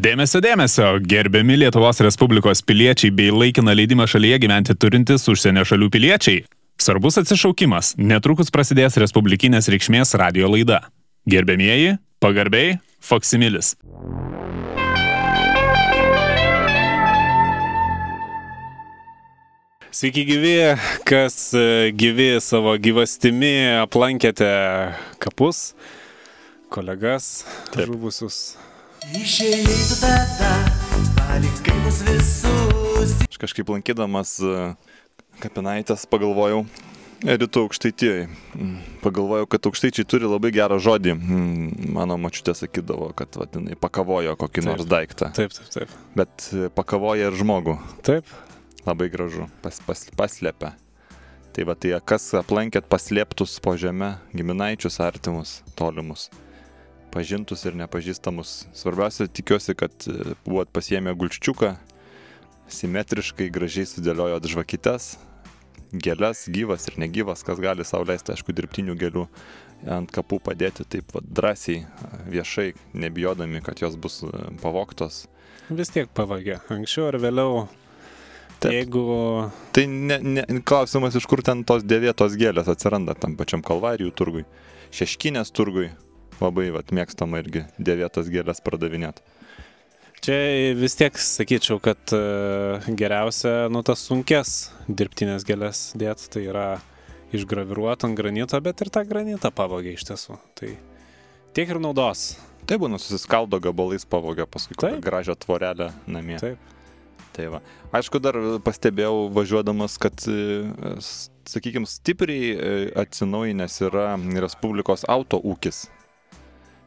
Dėmesio, dėmesio, gerbiami Lietuvos Respublikos piliečiai bei laikiną leidimą šalyje gyventi turintis užsienio šalių piliečiai. Svarbus atsišaukimas, netrukus prasidės Respublikinės reikšmės radio laida. Gerbėmieji, pagarbiai, Foksimilis. Sveiki gyvi, kas e, gyvi savo gyvastimi aplankėte kapus, kolegas, Taip. žuvusius Išėjai tu tada, palikai mus visus. Aš kažkaip lankydamas e, kapinaitės pagalvojau, rytų aukštaitijoje. Mm, pagalvojau, kad aukštaičiai turi labai gerą žodį. Mm, mano mačiutė sakydavo, kad vadinai pakavojo kokį taip, nors daiktą. Taip, taip, taip. Bet e, pakavoja ir žmogų. Taip. Labai gražu, pas, pas, paslėpia. Tai va, tai kas aplankėt paslėptus po žemę, giminaičius, artimus, tolimus pažintus ir nepažįstamus. Svarbiausia, tikiuosi, kad e, buvot pasiemę gulščiuką, simetriškai, gražiai sudėliojot žvakites, gėlės, gyvas ir negyvas, kas gali savo leisti, aišku, dirbtinių gėlių ant kapų padėti taip va, drąsiai, viešai, nebijodami, kad jos bus e, pavoktos. Vis tiek pavagė, anksčiau ar vėliau. Taip. Jeigu... Tai ne, ne, klausimas, iš kur ten tos dėvėtos gėlės atsiranda tam pačiam kalvarijų turgui, šeškinės turgui, labai vat, mėgstama irgi dėvėtas gėlės pardavinėti. Čia vis tiek sakyčiau, kad e, geriausia, nu, tas sunkės dirbtinės gėlės dėt, tai yra išgraviruot ant granito, bet ir tą granitą pavogė iš tiesų. Tai tiek ir naudos. Tai būna susiskaldo gabalais pavogė paskui gražią tvorelę namie. Taip. Tai va. Aišku, dar pastebėjau važiuodamas, kad, e, sakykime, stipriai e, atsinaujinęs yra Respublikos auto ūkis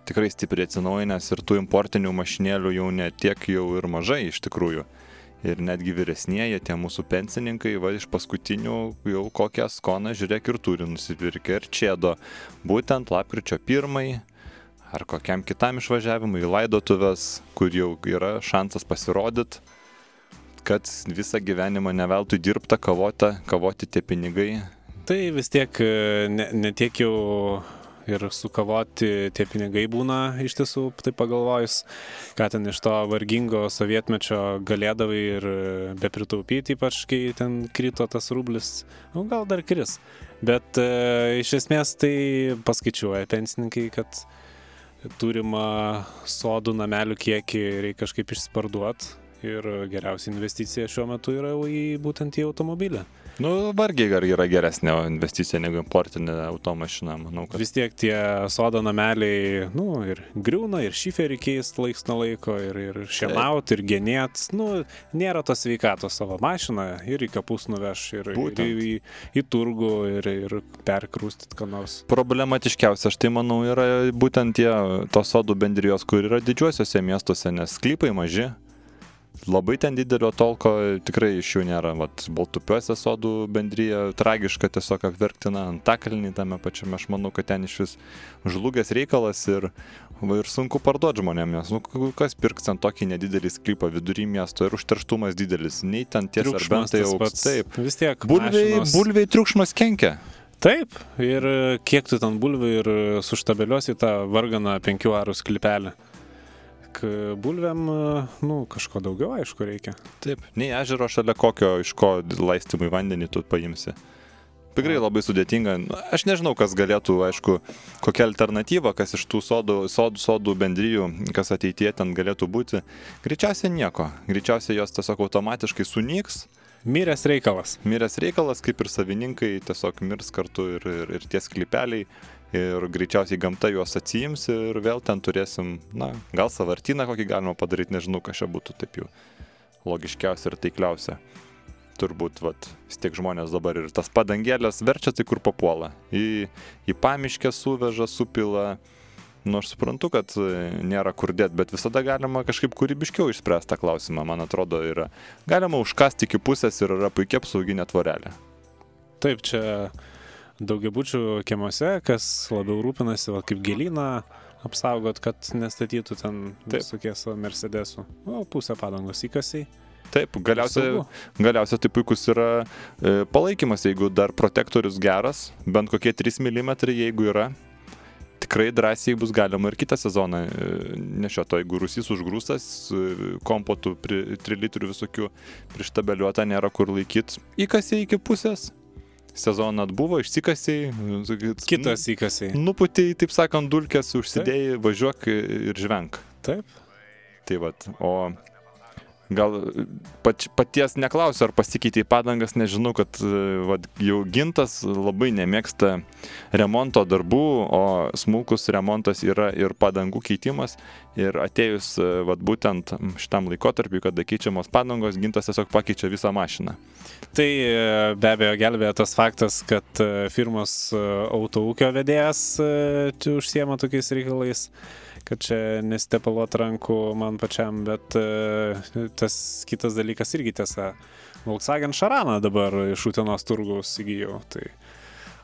tikrai stipriai atsinaujinęs ir tų importinių mašinėlių jau ne tiek jau ir mažai iš tikrųjų. Ir netgi vyresnėje tie mūsų pensininkai, va iš paskutinių jau kokią skoną žiūrėk ir turi nusipirkę ir čėdo. Būtent lapkričio pirmai ar kokiam kitam išvažiavimui į laidotuvės, kur jau yra šansas pasirodyti, kad visą gyvenimą neveltui dirbta, kavota, kavoti tie pinigai. Tai vis tiek ne, ne tiek jau ir sukavoti tie pinigai būna iš tiesų, taip pagalvojus, ką ten iš to vargingo sovietmečio galėdavai ir be pritaupyti, ypač kai ten krito tas rublis, nu, gal dar kris. Bet e, iš esmės tai paskaičiuoja pensininkai, kad turimą sodų namelių kiekį reikia kažkaip išsparduoti ir geriausia investicija šiuo metu yra į būtent į automobilį. Nu, vargiai ar yra geresnė investicija negu importinė automašina, manau. Kad... Vis tiek tie sodo nameliai, nu, ir griūna, ir šiferį keist laiks nuo laiko, ir, ir šienaut, ir genėt. Nu, nėra tos sveikatos savo mašiną ir į kapus nuveš, ir, Būtent. ir į, į, į turgų, ir, ir perkrūstit ką nors. Problematiškiausia, aš tai manau, yra būtent tie tos sodų bendrijos, kur yra didžiuosiuose miestuose, nes sklypai maži labai ten didelio tolko tikrai iš jų nėra. Vat Baltupiuose sodų bendryje tragiška tiesiog apverktina antakalnį tame pačiame. Aš manau, kad ten iš vis žlugęs reikalas ir, va, ir sunku parduoti žmonėms, nes nu, kas pirks ant tokį nedidelį sklypą vidury miesto ir užterštumas didelis. Nei ten tie serbentai jau pats. Taip, vis tiek. Bulviai, mašinos... bulviai triukšmas kenkia. Taip, ir kiek tu ten bulvių ir suštabeliuosi tą varganą penkių arų sklypelį bulvėm, nu, kažko daugiau, aišku, reikia. Taip, nei ežero šalia kokio, iš ko laistymui vandenį tu paimsi. Tikrai labai sudėtinga. Aš nežinau, kas galėtų, aišku, kokia alternatyva, kas iš tų sodų, sodų, sodų bendryjų, kas ateitie ten galėtų būti. Greičiausiai nieko. Greičiausiai jos tiesiog automatiškai sunyks. Miręs reikalas. Miręs reikalas, kaip ir savininkai, tiesiog mirs kartu ir, ir, ir tie sklypeliai ir greičiausiai gamta juos atsijims ir vėl ten turėsim, na, gal savartyną kokį galima padaryti, nežinau, kas čia būtų taip jau logiškiausia ir taikliausia. Turbūt, vat, vis tiek žmonės dabar ir tas padangėlės verčia tai kur papuola. Į, į pamiškę suveža, supila. Nors suprantu, kad nėra kur dėti, bet visada galima kažkaip kūrybiškiau išspręsti tą klausimą, man atrodo, yra. Galima užkasti iki pusės ir yra puikia apsauginė tvorelė. Taip, čia daugiabučių kiemuose, kas labiau rūpinasi, va, kaip gėlyną apsaugot, kad nestatytų ten visokie savo Mercedesų. O pusę padangos įkasiai. Taip, galiausiai, galiausiai tai puikus yra e, palaikymas, jeigu dar protektorius geras, bent kokie 3 mm, jeigu yra, tikrai drąsiai bus galima ir kitą sezoną nešioto, jeigu rusys užgrūstas, kompotų, 3 litrų visokių prištabeliuota, nėra kur laikyti, įkasi iki pusės. Sezoną atbuvo, išsikasiai. Kitas įkasiai. Nuputėjai, taip sakant, dulkės, užsidėjai, važiuok ir žvenk. Taip. Tai vad, o gal pač, paties neklausiu, ar pasikeitė į padangas, nežinau, kad vat, jau gintas labai nemėgsta remonto darbų, o smulkus remontas yra ir padangų keitimas. Ir atėjus vat, būtent šitam laikotarpiu, kada keičiamos padangos, gintas tiesiog pakeičia visą mašiną. Tai be abejo gelbėja tas faktas, kad firmos autoūkio vedėjas čia užsiema tokiais reikalais kad čia nestepaluot rankų man pačiam, bet e, tas kitas dalykas irgi tiesa. Volkswagen Šaraną dabar iš Utenos turgaus įgyjau. Tai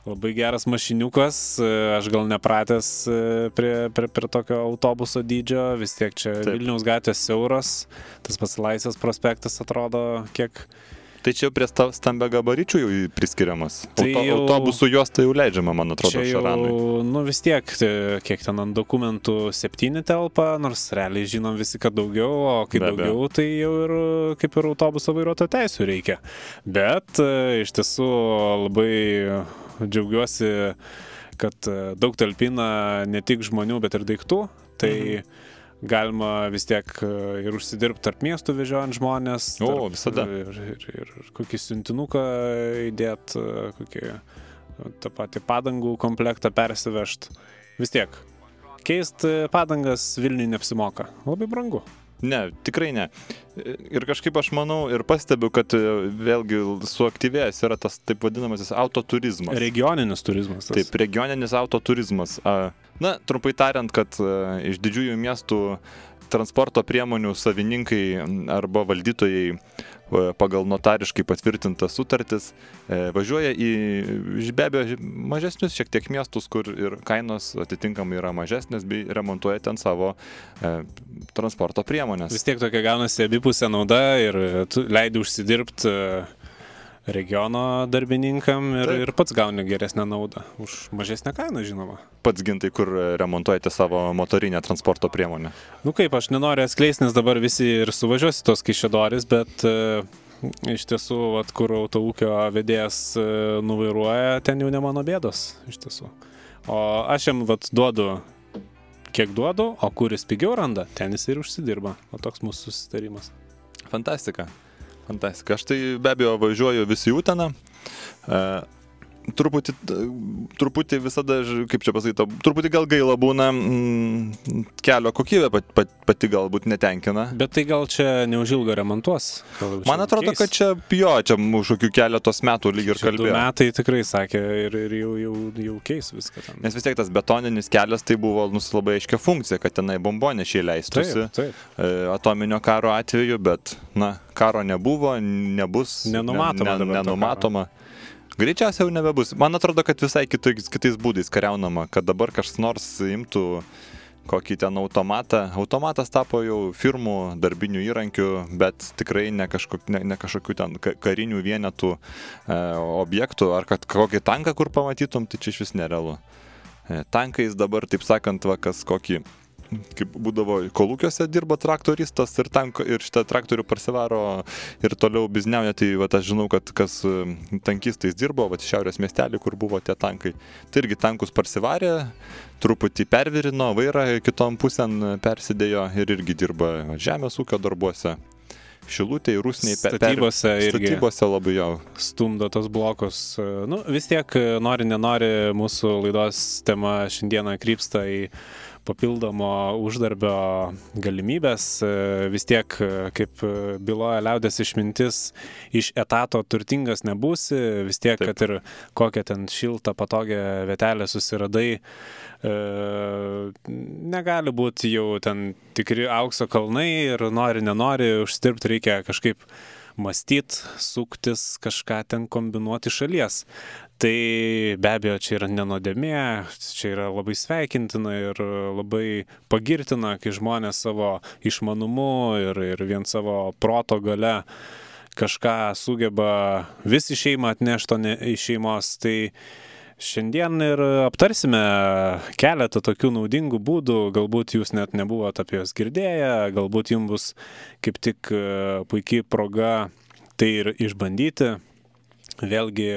labai geras mašiniukas, e, aš gal nepratęs e, prie, prie, prie tokio autobuso dydžio, vis tiek čia Taip. Vilniaus gatvės siauras, tas pats Laisvės prospektas atrodo kiek Tai čia prie stambia gabaričių jau priskiriamas. Tai Auto, jau, autobusų juosta jau leidžiama, man atrodo, jau, Šaranui. Nu vis tiek, kiek ten ant dokumentų septyni telpa, nors realiai žinom visi, kad daugiau, o kai be, daugiau, be. tai jau ir kaip ir autobuso vairuotojo teisų reikia. Bet e, iš tiesų labai džiaugiuosi, kad e, daug talpina ne tik žmonių, bet ir daiktų. Tai mhm galima vis tiek e, ir užsidirbti tarp miestų vežiojant žmonės. O, tarp, visada. Ir, ir, ir, ir kokį siuntinuką įdėti, e, kokį tą patį padangų komplektą persivežti. Vis tiek. Keist e, padangas Vilniui neapsimoka. Labai brangu. Ne, tikrai ne. Ir kažkaip aš manau ir pastebiu, kad vėlgi suaktyvėjęs yra tas taip vadinamasis autoturizmas. Regioninis turizmas. Tas. Taip, regioninis autoturizmas. Na, trumpai tariant, kad iš didžiųjų miestų transporto priemonių savininkai arba valdytojai pagal notariškai patvirtintas sutartis e, važiuoja į be abejo mažesnius šiek tiek miestus, kur ir kainos atitinkamai yra mažesnės, bei remontuoja ten savo e, transporto priemonės. Vis tiek tokia gaunasi abipusė nauda ir tu leidi užsidirbti regiono darbininkam ir, Taip. ir pats gauni geresnę naudą už mažesnę kainą, žinoma. Pats gintai, kur remontuojate savo motorinę transporto priemonę? Nu kaip, aš nenoriu atskleisti, nes dabar visi ir suvažiuosi tos kaišėdoris, bet e, iš tiesų, vat, kur autoūkio vedėjas e, nuvairuoja, ten jau ne mano bėdos, iš tiesų. O aš jam vat, duodu kiek duodu, o kuris pigiau randa, ten jis ir užsidirba. O toks mūsų susitarimas. Fantastika. Fantastika. Aš tai be abejo važiuoju visi Uteną. Truputį, truputį visada, kaip čia pasakyti, truputį gal gaila būna, mm, kelio kokybė pat, pat, pati galbūt netenkina. Bet tai gal čia neužilgo remontuos? Man atrodo, keis. kad čia jo, čia už kokių keletos metų lyg ir kalbėjo. Metai tikrai sakė ir, ir jau, jau, jau keis viską ten. Nes vis tiek tas betoninis kelias tai buvo nus labai aiškia funkcija, kad tenai bombonešiai leistųsi taip, taip. E, atominio karo atveju, bet, na, karo nebuvo, nebus. Nenumatoma. Ne, ne, nenumatoma. Greičiausiai jau nebebus. Man atrodo, kad visai kitais, kitais būdais kariaunama, kad dabar kas nors imtų kokį ten automatą. Automatas tapo jau firmų darbinių įrankių, bet tikrai ne, kažkok, ne, ne kažkokių ten karinių vienetų e, objektų, ar kad kokį tanką kur pamatytum, tai čia iš vis nerealu. E, tankais dabar, taip sakant, va, kas kokį kaip būdavo kolūkiuose dirba traktoristas ir, tanko, ir šitą traktorių parsivaro ir toliau bizniauja, tai va, aš žinau, kad kas tankistais dirbo, va, šiaurės miestelį, kur buvo tie tankai, tai irgi tankus parsivarė, truputį pervirino, vairą kitom pusėn persidėjo ir irgi dirba žemės ūkio darbuose. Šilutė, Rusniai, statybose, per, statybose labai jau. Stumdo tos blokus. Nu, vis tiek, nori, nenori, mūsų laidos tema šiandieną krypsta į papildomo uždarbio galimybės. E, vis tiek, e, kaip byloja liaudės išmintis, iš etato turtingas nebūsi, vis tiek, Taip. kad ir kokią ten šiltą, patogią vietelę susiradai, e, negali būti jau ten tikri aukso kalnai ir nori, nenori, uždirbti reikia kažkaip mąstyti, suktis, kažką ten kombinuoti šalies. Tai be abejo, čia yra nenodėmė, čia yra labai sveikintina ir labai pagirtina, kai žmonės savo išmanumu ir, ir vien savo proto gale kažką sugeba vis į šeimą atnešti, ne iš šeimos. Tai Šiandien ir aptarsime keletą tokių naudingų būdų, galbūt jūs net nebuvote apie juos girdėję, galbūt jums bus kaip tik e, puikiai proga tai ir išbandyti. Vėlgi,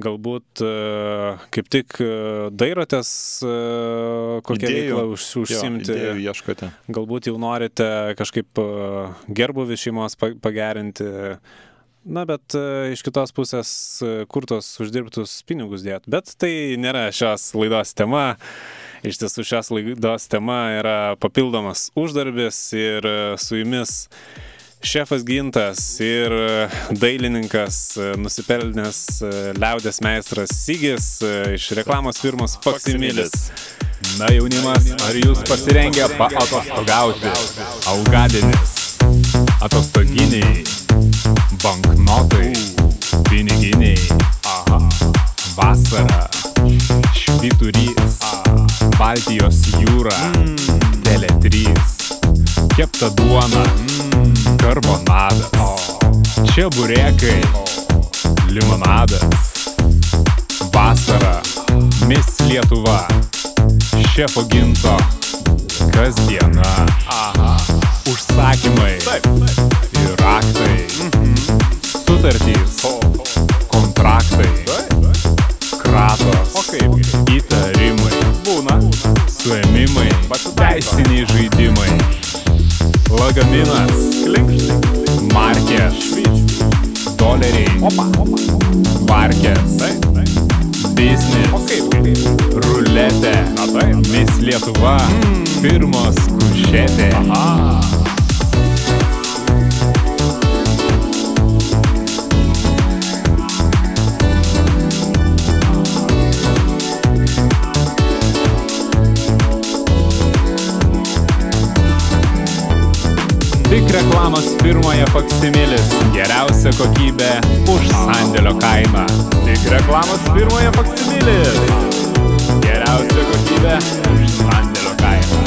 galbūt e, kaip tik e, dairotės kokią Idėjų. veiklą už, užsimti. Jo, ieškote. Galbūt jau norite kažkaip gerbuvį šeimos pa- pagerinti. Na, bet e, iš kitos pusės, e, kur tos uždirbtus pinigus dėt. Bet tai nėra šios laidos tema. Iš tiesų šios laidos tema yra papildomas uždarbis ir e, su jumis šefas Gintas ir e, dailininkas, e, nusipelnęs e, liaudės meistras Sigis iš reklamos firmos Faksimilis. Na jaunimas, ar jūs pasirengę paatostogauti? Augadinis, atostoginiai, banknotai, piniginiai, aha, vasara, švyturys, Baltijos jūra, Tele3, kepta duona, karbonadas, čia burėkai, limonadas, vasara, Miss Lietuva, šefo ginto, kasdiena, aha, užsakymai. Ir raktai, sutartys, kontraktai, kratos, įtarimai, būna, suėmimai, teisiniai žaidimai, lagaminas, markės, doleriai, parkės, biznis, ruletė, Miss Lietuva, firmos kušetė. Tik reklamos firmoje Faksimilis. Geriausia kokybė už sandėlio kainą. Tik reklamos firmoje Faksimilis. Geriausia kokybė už sandėlio kainą.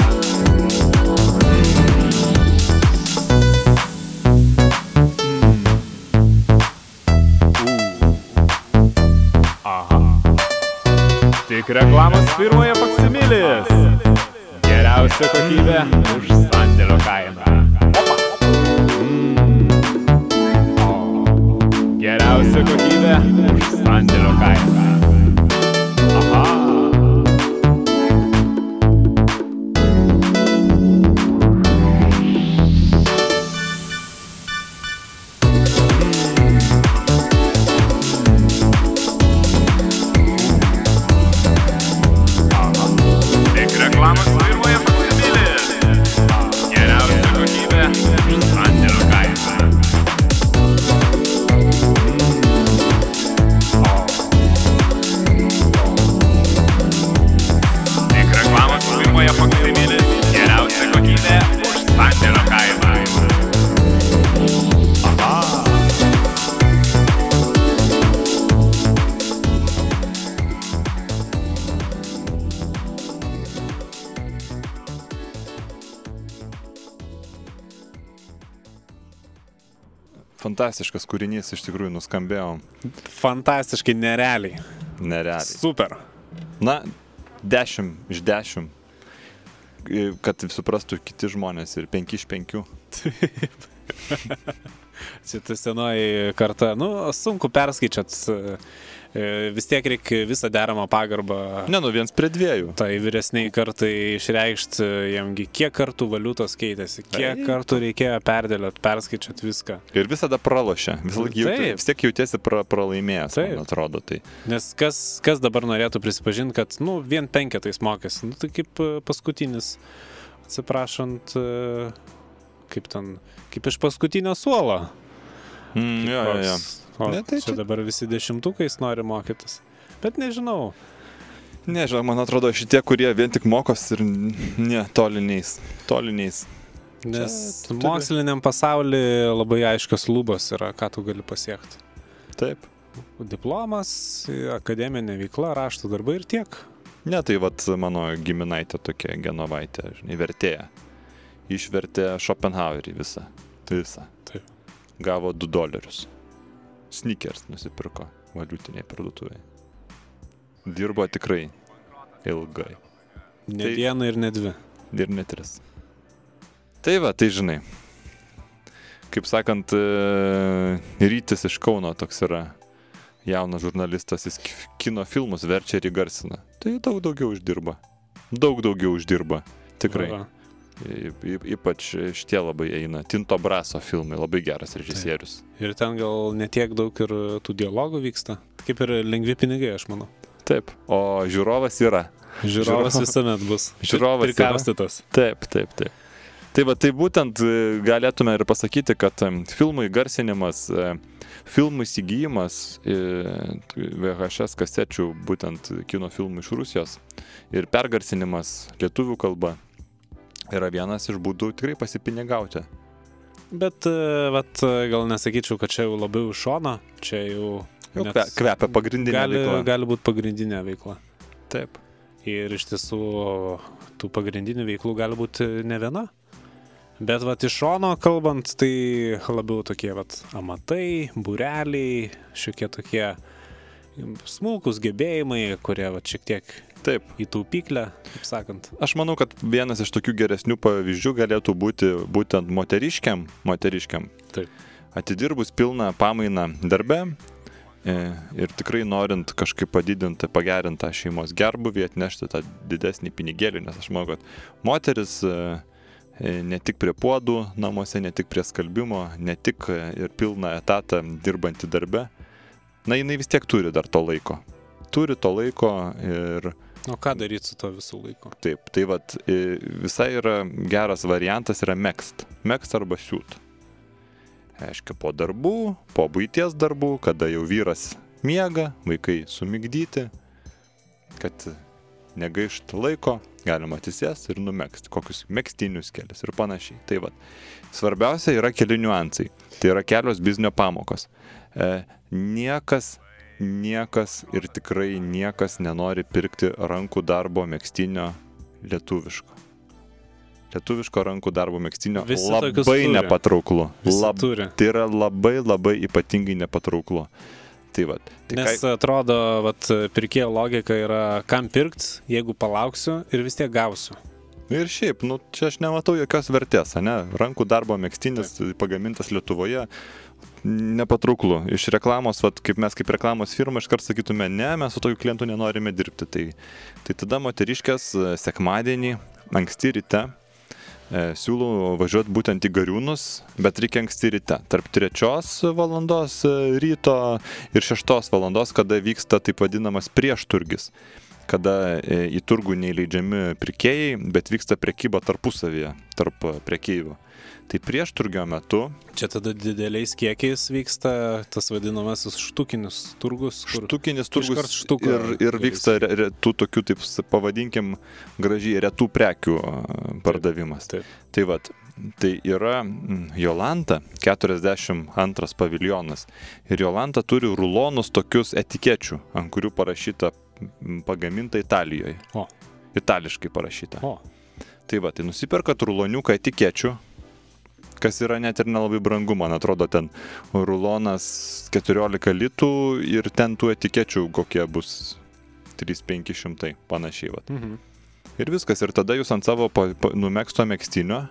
Aha. Tik reklamos firmoje Faksimilis. Geriausia kokybė už sandėlio kainą. Geriausia kokybė už sandėlio kainą. Fantastiškas kūrinys iš tikrųjų nuskambėjo Fantastiškai nerealiai. nerealiai. Super. Na, 10 iš 10. Kad suprastų kiti žmonės ir 5 iš 5. Čia ta senoji karta. Nu, sunku perskaičiat. E, e, Vis tiek reikia visą deramą pagarbą Ne, nu viens prie dviejų. tai vyresniai kartai išreikšti, jamgi kiek kartų valiutos keitėsi, kiek Taip. kartų reikėjo perdėliot, perskaičiat viską. Ir visada pralošia. Vis, laik jauti, Taip. vis tiek jautiesi pra, pralaimėjęs, Taip. man atrodo. Tai. Nes kas, kas dabar norėtų prisipažinti, kad, nu, vien penketais mokėsi, nu, tai kaip e, paskutinis, atsiprašant, e, kaip ten, kaip iš paskutinio suolo. Mm, jo, jo, jo. O Ne, tai čia čia- dabar visi dešimtukais nori mokytis. Bet nežinau. Nežinau, man atrodo, šitie, kurie vien tik mokos ir ne, toliniais. Toliniais. Nes turi- moksliniam pasaulyje labai aiškios lubos yra, ką tu gali pasiekti. Taip. Diplomas, akademinė veikla, raštų darbai ir tiek. Ne, tai vat mano giminaitė tokia genovaitė, žinai, vertėja. Išvertė Schopenhauerį visą. Visą. Taip. Gavo 2 dolerius. Sneakers nusipirko valiutiniai parduotuvėje. dirbo tikrai ilgai. Ne Tai- dieną ir ne dvi. Ir ne tris. Tai va, tai žinai. Kaip sakant, e, rytis iš Kauno toks yra jaunas žurnalistas, jis ki- kino filmus verčia ir įgarsina. Tai daug daugiau uždirba. Daug daugiau uždirba. Tikrai. Va. Y, ypač šitie labai eina. Tinto Braso filmai, labai geras režisierius. Ir ten gal netiek daug ir tų dialogų vyksta. Kaip ir lengvi pinigai, aš manau. Taip. O žiūrovas yra. Žiūrovas visuomet bus. Žiūrovas. Prikaustytas. Taip, taip, taip. Tai va, tai būtent e, galėtume ir pasakyti, kad em, filmų įgarsinimas, e, filmų įsigijimas e, VHS kasečių, būtent kino filmų iš Rusijos ir pergarsinimas lietuvių kalba yra vienas iš būdų tikrai pasipinigauti. Bet, e, vat, e, gal nesakyčiau, kad čia jau labiau iš šono, čia jau... Jau kvepia pagrindinė gali, veikla. gali būti pagrindinė veikla. Taip. Ir iš tiesų tų pagrindinių veiklų gali būti ne viena. Bet vat iš šono kalbant, tai labiau tokie vat amatai, bureliai, šiokie tokie smulkus gebėjimai, kurie vat šiek tiek Taip. į taupyklę, kaip sakant. Aš manau, kad vienas iš tokių geresnių pavyzdžių galėtų būti būtent moteriškiam, moteriškiam. Taip. Atidirbus pilną pamainą darbe e, ir tikrai norint kažkaip padidinti, pagerinti tą šeimos gerbuvį, atnešti tą didesnį pinigėlį, nes aš manau, kad moteris e, e, ne tik prie puodų namuose, ne tik prie skalbimo, ne tik ir pilną etatą dirbanti darbe, na jinai vis tiek turi dar to laiko. Turi to laiko ir O ką daryti su to visų laiku? Taip, tai vad visai yra geras variantas yra mėgst. Mėgst arba siūt. Aiškia, po darbų, po būties darbų, kada jau vyras miega, vaikai sumigdyti, kad negaišt laiko, galima atsisės ir numėgsti, kokius mėgstinius kelius ir panašiai. Tai vad, svarbiausia yra keli niuansai. Tai yra kelios biznio pamokos. E, niekas niekas ir tikrai niekas nenori pirkti rankų darbo mėgstinio lietuviško. Lietuviško rankų darbo mėgstinio Visi labai nepatrauklu. Lab, turi. tai yra labai labai ypatingai nepatrauklu. Tai va. Tai Nes ką, atrodo, vat, pirkėjo logika yra, kam pirkt, jeigu palauksiu ir vis tiek gausiu. ir šiaip, nu, čia aš nematau jokios vertės, ne? Rankų darbo mėgstinis pagamintas Lietuvoje. Nepatrauklu. Iš reklamos, vat, kaip mes kaip reklamos firma iškart sakytume, ne, mes su tokiu klientu nenorime dirbti. Tai, tai tada moteriškės e, sekmadienį, anksti ryte, e, siūlau važiuoti būtent į Gariūnus, bet reikia anksti ryte. Tarp trečios valandos e, ryto ir šeštos valandos, kada vyksta taip vadinamas priešturgis. Kada e, į turgų neįleidžiami pirkėjai, bet vyksta prekyba tarpusavyje, tarp e, prekeivių. Tai priešturgio metu Čia tada dideliais kiekiais vyksta tas vadinamasis štukinis turgus, Štukinis turgus štuką ir, ir vyksta re, re, tų tokių, taip pavadinkim, gražiai retų prekių a, pardavimas. Taip. Tai vad, tai yra mm, Jolanta, 42 paviljonas. Ir Jolanta turi rulonus tokius etikečių, ant kurių parašyta pagaminta Italijoje. O. Itališkai parašyta. O, Tai va, tai nusiperkat ruloniuką etikečių, kas yra net ir nelabai brangu, man atrodo, ten rulonas 14 litų ir ten tų etikečių kokie bus 3-500, panašiai. Va. mhm. Ir viskas, ir tada jūs ant savo numėgsto mėgstinio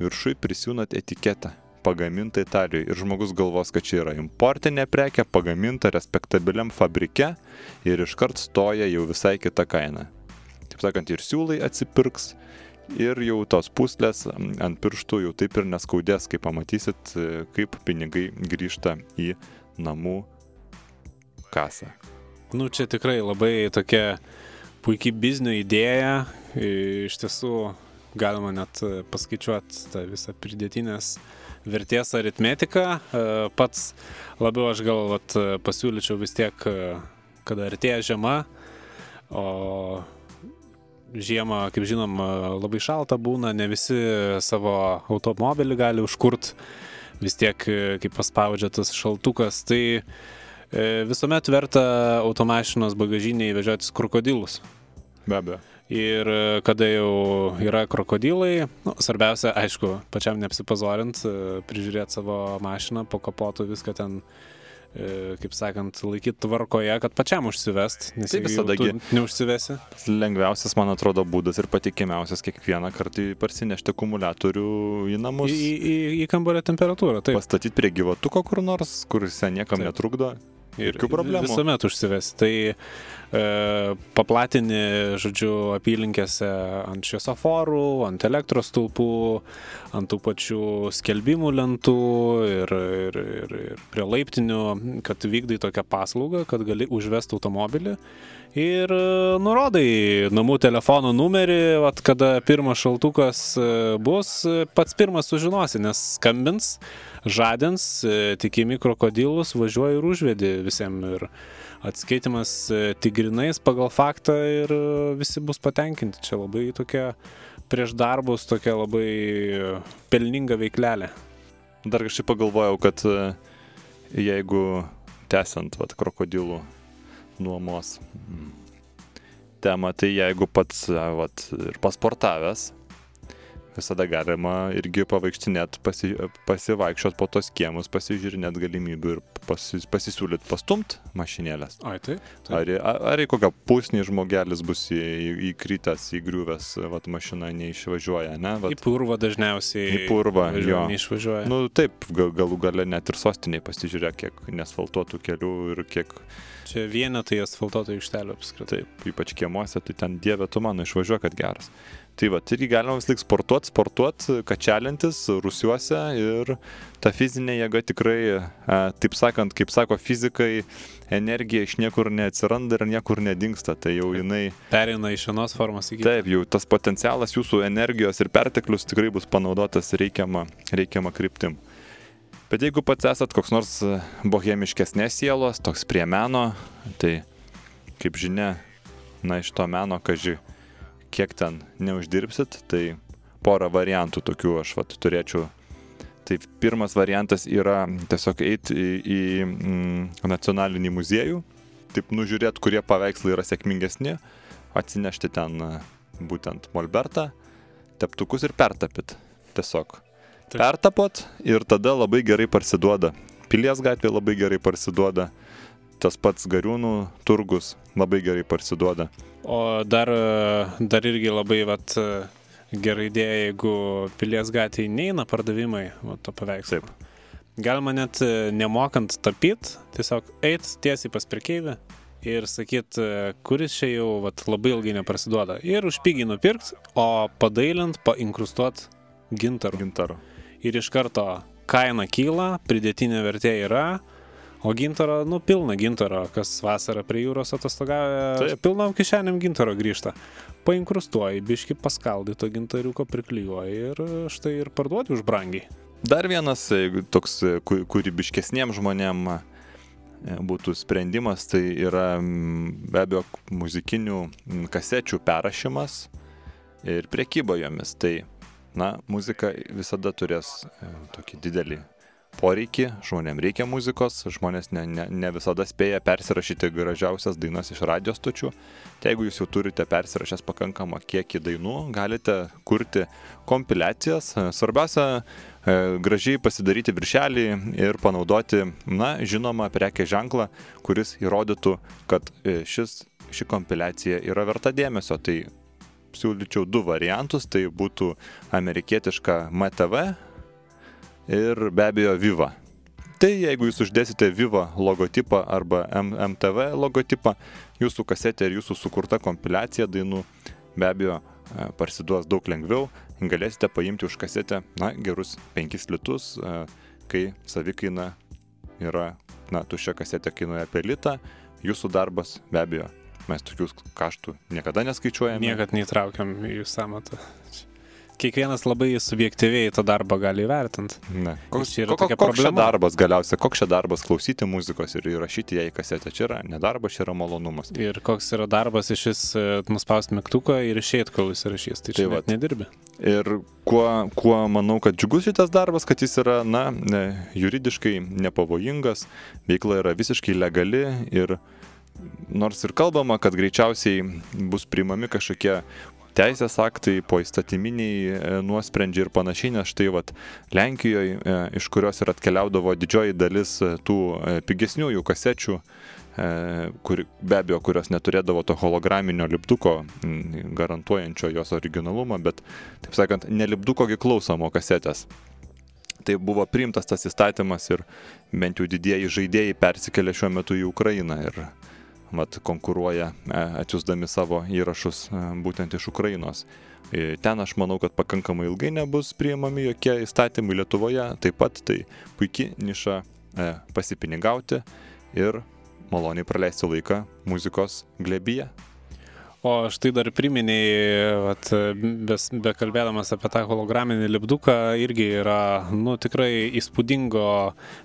viršui prisijunat etiketą pagaminta Italijoje ir žmogus galvos, kad čia yra importinė prekė, pagaminta respektabiliam fabrike ir iškart stoja jau visai kita kaina. Taip sakant, ir siūlai atsipirks, ir jau tos puslės ant pirštų jau taip ir neskaudės, kai pamatysit, e, kaip pinigai grįžta į namų kasą. nu čia tikrai labai tokia puikiai biznio idėja. Iš tiesų galima net paskaičiuoti tą visą pridėtinės vertės aritmetiką. E, Pats labiau aš gal vat, pasiūlyčiau vis tiek, e, kada artėja žiema, o žiemą, kaip žinom, e, labai šalta būna, ne visi savo automobilį gali užkurt, vis tiek, kaip paspaudžia tas šaltukas, tai visuomet verta automašinos bagažinėje įvežioti krokodilus. Be abejo. Ir e, kada jau yra krokodilai, nu, svarbiausia, aišku, pačiam neapsipazorint, e, prižiūrėti savo mašiną, po kapotu viską ten e, kaip sakant, laikyti tvarkoje, kad pačiam užsivest, nes Tai visada neužsivesi. Lengviausias, man atrodo, būdas ir patikimiausias kiekvieną kartą parsinešti akumuliatorių į namus. į, į, į kambario temperatūrą, taip. Pastatyti prie gyvatuko kur nors, kuris niekam Taip. netrukdo. Jokių problemų. Visuomet užsivesi. Tai e, paplatini, žodžiu, apylinkėse ant šviesoforų, ant elektros stulpų, ant tų pačių skelbimų lentų ir, ir, ir, ir prie laiptinių, kad vykdai tokią paslaugą, kad gali užvesti automobilį. Ir e, nurodai namų telefono numerį, vat, kada pirmas šaltukas e, bus, e, pats pirmas sužinosi, nes skambins, žadins, tikimi krokodilus, važiuoji ir užvedi visiems. Ir atskaitimas e, tik grinais pagal faktą ir visi bus patenkinti. Čia labai tokia prieš darbus, tokia labai pelninga veiklelė. Dar kažkaip pagalvojau, kad jeigu tęsiant vat, krokodilų nuomos mm, temą, tai jeigu pats vat, ir pasportavęs, visada galima irgi pavaikštinėt, pasi, pasivaikščiot po tos kiemus, pasižiūrinėt galimybių ir pasi, pasisiūlyt pastumt mašinėlės. Ai, taip. taip. Ar, į- ar į kokią pusnį žmogelis bus į, į, įkritęs, įgriuvęs, vat mašina neišvažiuoja, ne? Į Vat, purvą dažniausiai. Į purvą, jo. Neišvažiuoja. Nu taip, ga- galų gale net ir sostiniai pasižiūrėk, kiek nesfaltuotų kelių ir kiek, Čia vienetai asfaltuotų aikštelių apskritai. taip, ypač kiemuose, tai ten dieve tu mano išvažiuok, kad geras. Tai va, irgi galima vis laik sportuoti, sportuoti, kačialintis, rusiuose ir ta fizinė jėga tikrai, taip sakant, kaip sako fizikai, energija iš niekur neatsiranda ir niekur nedingsta, tai jau jinai, Perina iš vienos formos į kitą. taip, jau tas potencialas jūsų energijos ir perteklius tikrai bus panaudotas reikiamą, reikiamą kryptim. Bet jeigu pats esat koks nors bohemiškesnės sielos, toks prie meno, tai kaip žinia, na iš to meno, kaži, kiek ten neuždirbsit, tai porą variantų tokių aš vat, turėčiau. Tai pirmas variantas yra tiesiog eiti į, į mm, nacionalinį muziejų, taip nužiūrėti, kurie paveikslai yra sėkmingesni, atsinešti ten e, būtent molbertą, teptukus ir pertapit. Tiesiog. Taip. Pertapot ir tada labai gerai parsiduoda. Pilies gatvė labai gerai parsiduoda. Tas pats gariūnų turgus labai gerai parsiduoda. O dar, e, dar irgi labai vat, e, gera idėja, jeigu pilies gatvėje neina pardavimai va, to paveikslo. Taip. Galima net e, nemokant tapyti, tiesiog eit tiesiai pas prekeivį ir sakyt, kuris čia jau vat, labai ilgai neprasiduoda. Ir už pigiai nupirkt, o padailint, painkrustuot gintaru. Gintaro. Ir iš karto kaina kyla, pridėtinė vertė yra. O gintaro, nu, pilna gintaro, kas vasarą prie jūros atostogauja, Taip. pilnom kišenėm gintaro grįžta. Painkrustuoji, biški paskaldai to gintariuko priklijuoji ir štai ir parduodi už brangiai. Dar vienas toks e, kūrybiškesniem žmonėm e, būtų sprendimas, tai yra be abejo muzikinių kasečių perrašymas ir priekyba jomis. Tai, na, muzika visada turės e, tokį didelį poreikį, žmonėm reikia muzikos, žmonės ne, ne, ne visada spėja persirašyti gražiausias dainas iš radio stočių. Tai jeigu jūs jau turite persirašęs pakankamą kiekį dainų, galite kurti kompiliacijas. Svarbiausia, e, gražiai pasidaryti viršelį ir panaudoti, na, žinomą prekės ženklą, kuris įrodytų, kad e, šis, ši kompiliacija yra verta dėmesio. Tai siūlyčiau du variantus, tai būtų amerikietiška MTV ir be abejo Viva. Tai jeigu jūs uždėsite Viva logotipą arba M MTV logotipą, jūsų kasetė ir jūsų sukurta kompiliacija dainų be abejo e, parsiduos daug lengviau, galėsite paimti už kasetę, na, gerus 5 litus, e, kai savikaina yra, na, tuščia kasetė kainuoja apie litą, jūsų darbas be abejo, mes tokius kaštų niekada neskaičiuojame. Niekad neįtraukiam į samatą. Kiekvienas labai subjektyviai tą darbą gali įvertinti. Koks, čia yra ko- tokia koks čia darbas galiausiai, koks čia darbas klausyti muzikos ir įrašyti ją į kasetę. Čia yra nedarbas, čia yra malonumas. Ir koks yra darbas iš vis nuspausti mygtuką ir išeiti, kol jis įrašys. Tai čia tai vat. nedirbi. Ir kuo, kuo manau, kad džiugus šitas darbas, kad jis yra, na, ne, juridiškai nepavojingas, veikla yra visiškai legali ir nors ir kalbama, kad greičiausiai bus priimami kažkokie teisės aktai, po įstatyminiai e, nuosprendžiai ir panašiai, nes štai vat Lenkijoje, iš kurios ir atkeliaudavo didžioji dalis e, tų e, pigesniųjų kasečių, kur, be abejo, kurios neturėdavo to holograminio lipduko garantuojančio jos originalumą, bet, taip sakant, nelipdukogi klausomo kasetės. Tai buvo priimtas tas įstatymas ir bent jau didieji žaidėjai persikėlė šiuo metu į Ukrainą ir mat, konkuruoja e, atsiusdami savo įrašus e, būtent iš Ukrainos. E, Ten aš manau, kad pakankamai ilgai nebus priimami jokie įstatymai Lietuvoje, taip pat tai puikiai niša pasipinigauti ir maloniai praleisti laiką muzikos glebyje. O štai dar priminėjai, bekalbėdamas apie tą holograminį lipduką, irgi yra, nu, tikrai įspūdingo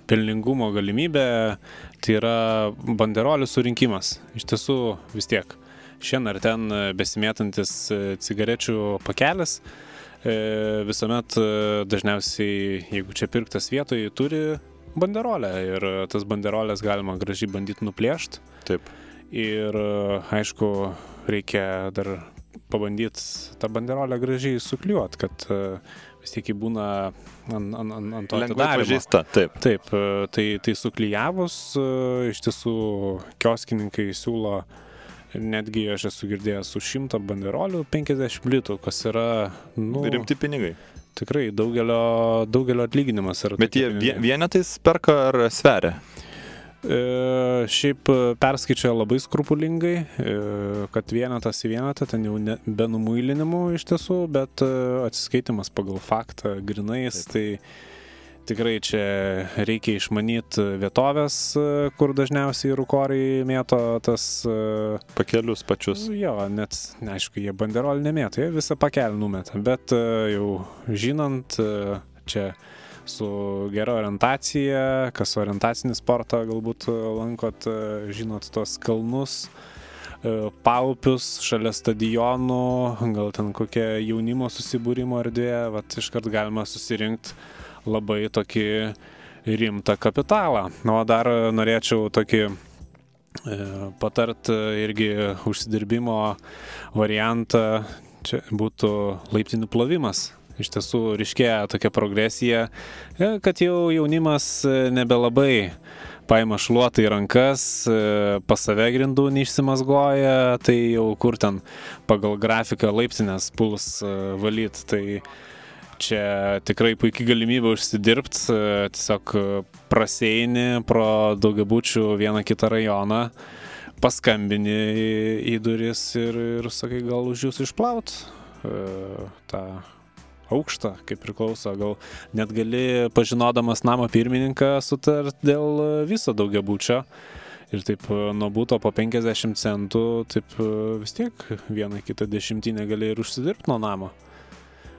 pelningumo galimybė, tai yra banderolių surinkimas. Iš tiesų, vis tiek, šiandien ar ten besimėtantis cigarečių pakelis, e, visuomet e, dažniausiai, jeigu čia pirktas vietoje, turi banderolę ir tas banderolės galima gražiai bandyti nuplėšti. Taip. Ir aišku, reikia dar pabandyti tą banderolę gražiai sukliuot, kad e, vis tiek jį būna ant, ant, ant, ant to atidarymo. taip. Taip, e, tai, tai suklyjavus, e, iš tiesų kioskininkai siūlo netgi aš esu girdėjęs už 100 banderolių 50 litų, kas yra, nu, Rimti pinigai. tikrai daugelio, daugelio atlyginimas yra. Bet jie pinigai. vie- vienetais perka ar sveria? E, šiaip e, perskaičiuoja labai skrupulingai, e, kad vienetas į vienetą ten jau ne, be numuilinimų iš tiesų, bet e, atsiskaitimas pagal faktą grinais, tai tikrai čia reikia išmanyti vietovės, e, kur dažniausiai rūkoriai mėto tas... e, Pakelius pačius. Jo, net, neaišku, jie banderolį nemėto, jie visą pakelį numeta, bet e, jau žinant, e, čia su gera orientacija, kas orientacinį sportą galbūt e, lankot, e, žinot tos kalnus, e, paupius šalia stadionų, gal ten kokia jaunimo susibūrimo erdvė, vat iškart galima susirinkti labai tokį rimtą kapitalą. Na, o dar norėčiau tokį patart irgi užsidirbimo variantą, čia būtų laiptinių plovimas. Iš tiesų ryškėja tokia progresija, e, kad jau jaunimas e, nebelabai paima šluotą į rankas, e, pas save grindų neišsimasgoja, tai jau kur ten pagal grafiką laiptinės puls valyt. Tai čia tikrai puikiai galimybė užsidirbti, tiesiog praseini pro daugiabučių vieną kitą rajoną, paskambini į, į duris ir, ir sakai, gal už jūs išplaut tą aukštą, kaip priklauso, gal net gali pažinodamas namo pirmininką sutart dėl e, viso daugiabučio. Ir taip e, nuo būto po 50 centų, taip e, vis tiek vieną kitą dešimtinę gali ir užsidirbti nuo namo.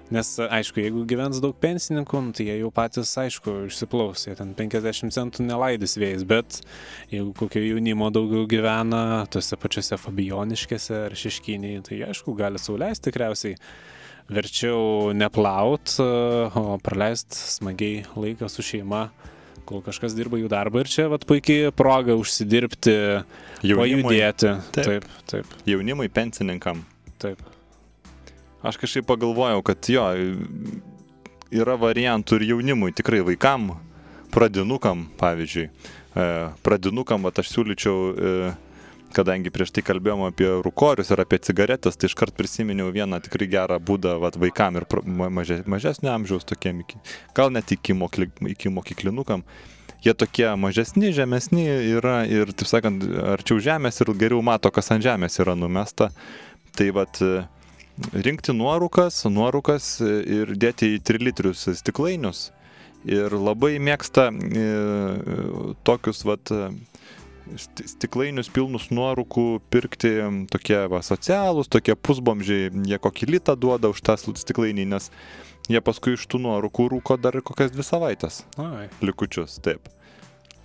Nes, aišku, jeigu gyvens daug pensininkų, nu, tai jie jau patys, aišku, išsiplaus, jie ten 50 centų nelaidys vėjais, bet jeigu kokio jaunimo daugiau gyvena tose pačiose Fabioniškėse ar Šeškiniai, tai aišku, gali sauliaisti tikriausiai. Verčiau neplaut, o praleist smagiai laiką su šeima, kol kažkas dirba jų darbą ir čia vat puikiai proga užsidirbti, Jaunimui, pajudėti. Taip. Taip, taip, jaunimui pensininkam. taip. Aš kažkaip pagalvojau, kad jo, yra variantų ir jaunimui, tikrai vaikam, pradinukam, pavyzdžiui. E, Pradinukam, vat aš siūlyčiau, e, kadangi prieš tai kalbėjom apie rūkorius ir apie cigaretės, tai iškart prisiminiau vieną tikrai gerą būdą vat, vaikam ir maže, mažesnio amžiaus tokiem, iki, gal net iki, mokli, iki mokyklinukam. Jie tokie mažesni, žemesni yra ir, taip sakant, arčiau žemės ir geriau mato, kas ant žemės yra numesta. Tai vat rinkti nuorūkas, nuorūkas ir dėti į 3 litrius stiklainius. Ir labai mėgsta e, tokius vat, stiklainius pilnus nuorūkų pirkti tokie va, socialūs, tokie pusbomžiai, jie kokį litą duoda už tą stiklainį, nes jie paskui iš tų nuorūkų rūko dar kokias dvi savaitės Ai, likučius, taip.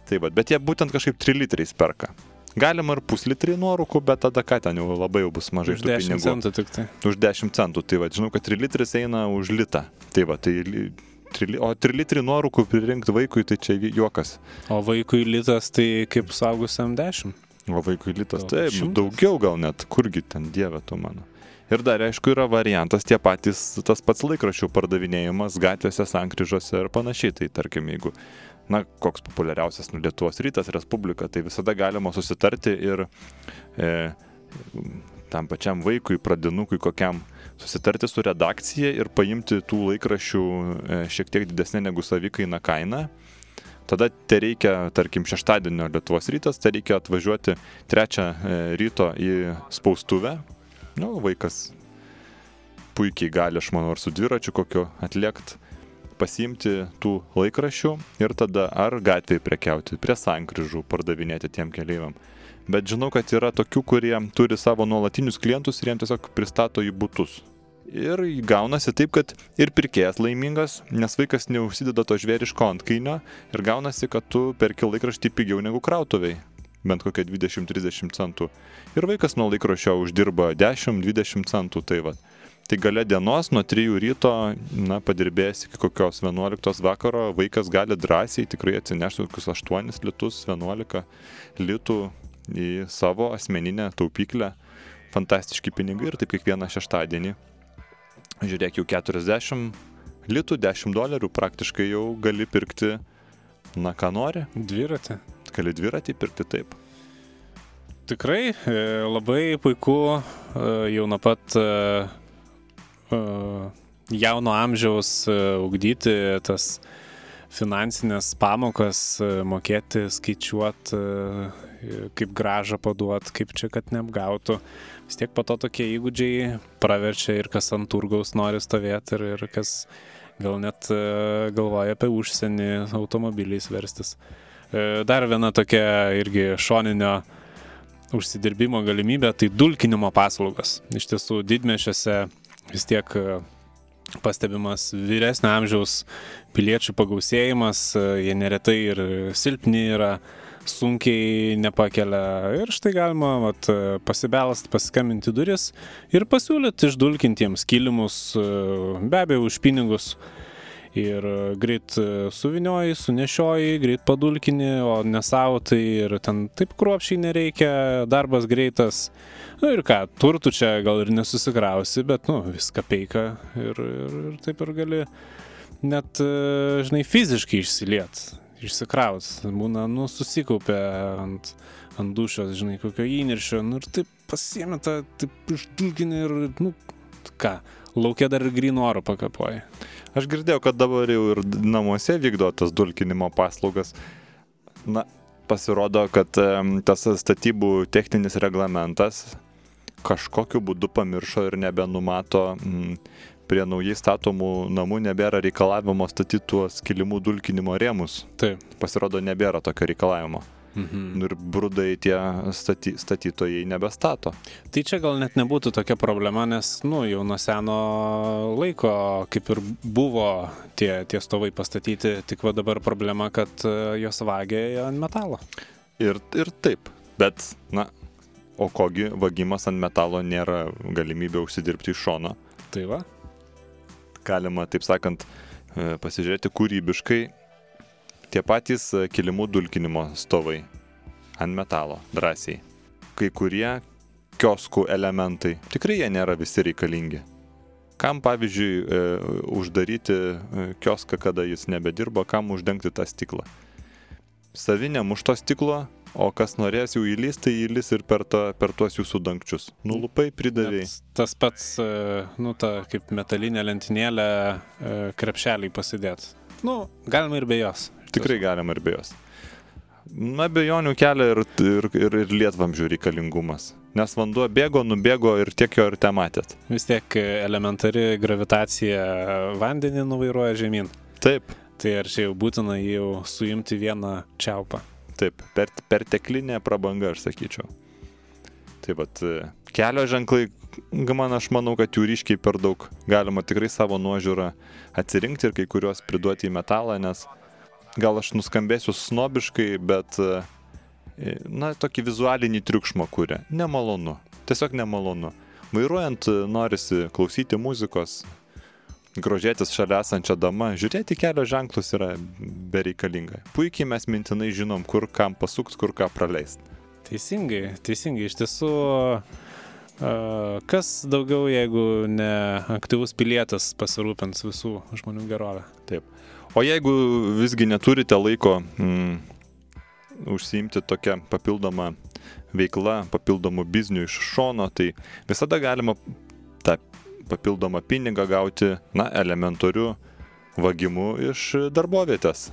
Taip, bet, jie būtent kažkaip 3 litrais perka. Galima ir puslitrį nuorūkų, bet tada ką ten jau labai jau bus mažai už tų 10 pinigų. centų tik tai. Už 10 centų. Tai va, žinau, kad 3 litris eina už litą. Tai va, tai li- tri li- o 3 litrį nuorūkų pririnkti vaikui, tai čia juokas. O vaikui litas tai kaip saugusiam 10. O vaikui litas, taip, daugiau gal net, kurgi ten dieve tu mano. Ir dar, aišku, yra variantas tie patys, tas pats laikraščių pardavinėjimas gatvėse, sankryžose ir panašiai. Tai tarkim, jeigu, na, koks populiariausias, nu, Lietuvos rytas, Respublika, tai visada galima susitarti ir e, tam pačiam vaikui, pradinukui kokiam susitarti su redakcija ir paimti tų laikraščių e, šiek tiek didesnė negu savikaina kaina. Tada te reikia, tarkim, šeštadienio Lietuvos rytas, te reikia atvažiuoti trečią e, ryto į spaustuvę. Nu, vaikas puikiai gali, aš manau, ar su dviračiu kokiu atliekt, pasiimti tų laikraščių ir tada ar gatvėje prekiauti, prie sankryžų pardavinėti tiem keleiviam. Bet žinau, kad yra tokių, kurie turi savo nuolatinius klientus ir jiems tiesiog pristato į būtus. Ir gaunasi taip, kad ir pirkėjas laimingas, nes vaikas neužsideda to žvėriško antkainio ir gaunasi, kad tu perki laikraštį pigiau negu krautuviai. Bent kokie 20-30 centų. Ir vaikas nuo laikraščio uždirba 10-20 centų. Tai, va. tai gale dienos nuo 3 ryto, na, padirbėjęs iki kokios 11 vakaro, vaikas gali drąsiai tikrai atsinešti kokius 8 litus, 11 litų į savo asmeninę taupyklę. Fantastiški pinigai ir taip kiekvieną šeštadienį žiūrėk, jau 40 litų, 10 dolerių praktiškai jau gali pirkti, na ką nori. Dviratį. Gali dviratį pirkti taip. Tikrai e, labai puiku e, jau nuo pat e, jauno amžiaus ugdyti tas finansinės pamokas, mokėti, skaičiuoti, kaip gražą paduoti, kaip čia, kad neapgautų vis tiek po to tokie įgūdžiai praverčia ir kas ant turgaus nori stovėti ir, ir kas gal net e, galvoja apie užsienį automobiliais verstis. E, dar viena tokia irgi šoninio užsidirbimo galimybė tai dulkinimo paslaugas. Iš tiesų didmešiuose vis tiek e, pastebimas vyresnio amžiaus piliečių pagausėjimas, jie neretai ir silpni yra sunkiai nepakelia. Ir štai galima vat, pasibelast, paskambinti duris ir pasiūlyti išdulkintiems kilimus, be abejo, už pinigus. Ir greit suvinioji, sunešioji, greit padulkini, o ne savo, tai ir ten taip kruopšiai nereikia, darbas greitas. Na nu ir ką, turtų čia gal ir nesusikrausi, bet, nu, viską peika ir, ir, ir taip ir gali net, žinai, fiziškai išsiliet išsikraut. Būna, nu, susikaupia ant, ant dušos, žinai, kokio įniršio, nu ir taip pasiemi tą, taip išdulginį ir, nu, ką, laukia dar ir grino oro pakapoja. Aš girdėjau, kad dabar jau ir namuose vykdo tas dulkinimo paslaugas. Na, pasirodo, kad tas statybų techninis reglamentas kažkokiu būdu pamiršo ir nebenumato mm, prie naujai statomų namų nebėra reikalavimo statyti tuos kilimų dulkinimo rėmus. Taip. Pasirodo, nebėra tokio reikalavimo. Mhm. Nu ir brudai tie staty, statytojai nebestato. Tai čia gal net nebūtų tokia problema, nes, nu, jau nuo seno laiko kaip ir buvo tie, tie stovai pastatyti, tik va dabar problema, kad e, jos vagia ant metalo. Ir, ir taip, bet, na, o kogi vagimas ant metalo nėra galimybė užsidirbti iš šono. Tai va galima, taip sakant, e, pasižiūrėti kūrybiškai. Tie patys e, kilimų dulkinimo stovai ant metalo, drąsiai. Kai kurie kioskų elementai, tikrai jie nėra visi reikalingi. Kam, pavyzdžiui, e, uždaryti kioską, kada jis nebedirba, kam uždengti tą stiklą? Savinėm už to stiklo O kas norės jau įlys, tai įlys ir per, ta, per tuos jūsų dangčius. Nulupai, pridavėjai. Tas pats, e, nu, ta kaip metalinė lentynėlė, e, krepšeliai pasidėt. Nu, galima ir be jos. Tikrai galima ir be jos. Na, bejonių kelia ir, ir, ir, ir lietvamžių reikalingumas. Nes vanduo bėgo, nubėgo ir tiek jo ir te matėt. Vis tiek elementari gravitacija vandenį nuvairuoja žemyn. Taip. Tai ar čia jau būtina jau suimti vieną čiaupą? Taip, per, perteklinė prabanga, aš sakyčiau. Tai vad, kelio ženklai, man aš manau, kad jų ryškiai per daug. Galima tikrai savo nuožiūrą atsirinkti ir kai kuriuos priduoti į metalą, nes gal aš nuskambėsiu snobiškai, bet, na, tokį vizualinį triukšmą kūrė. Nemalonu. Tiesiog nemalonu. Vairuojant norisi klausyti muzikos, grožėtis šalia esančia dama, žiūrėti kelio ženklus yra bereikalinga. Puikiai mes mintinai žinom, kur kam pasukt, kur ką praleist. Teisingai, teisingai. Iš tiesų, Kas daugiau, jeigu ne aktyvus pilietis pasirūpins visų žmonių gerovę? Taip. O jeigu visgi neturite laiko mm, užsiimti tokią papildomą veiklą, papildomų biznių iš šono, tai visada galima tą papildomą pinigą gauti, na, elementariu vagimu iš darbovietės.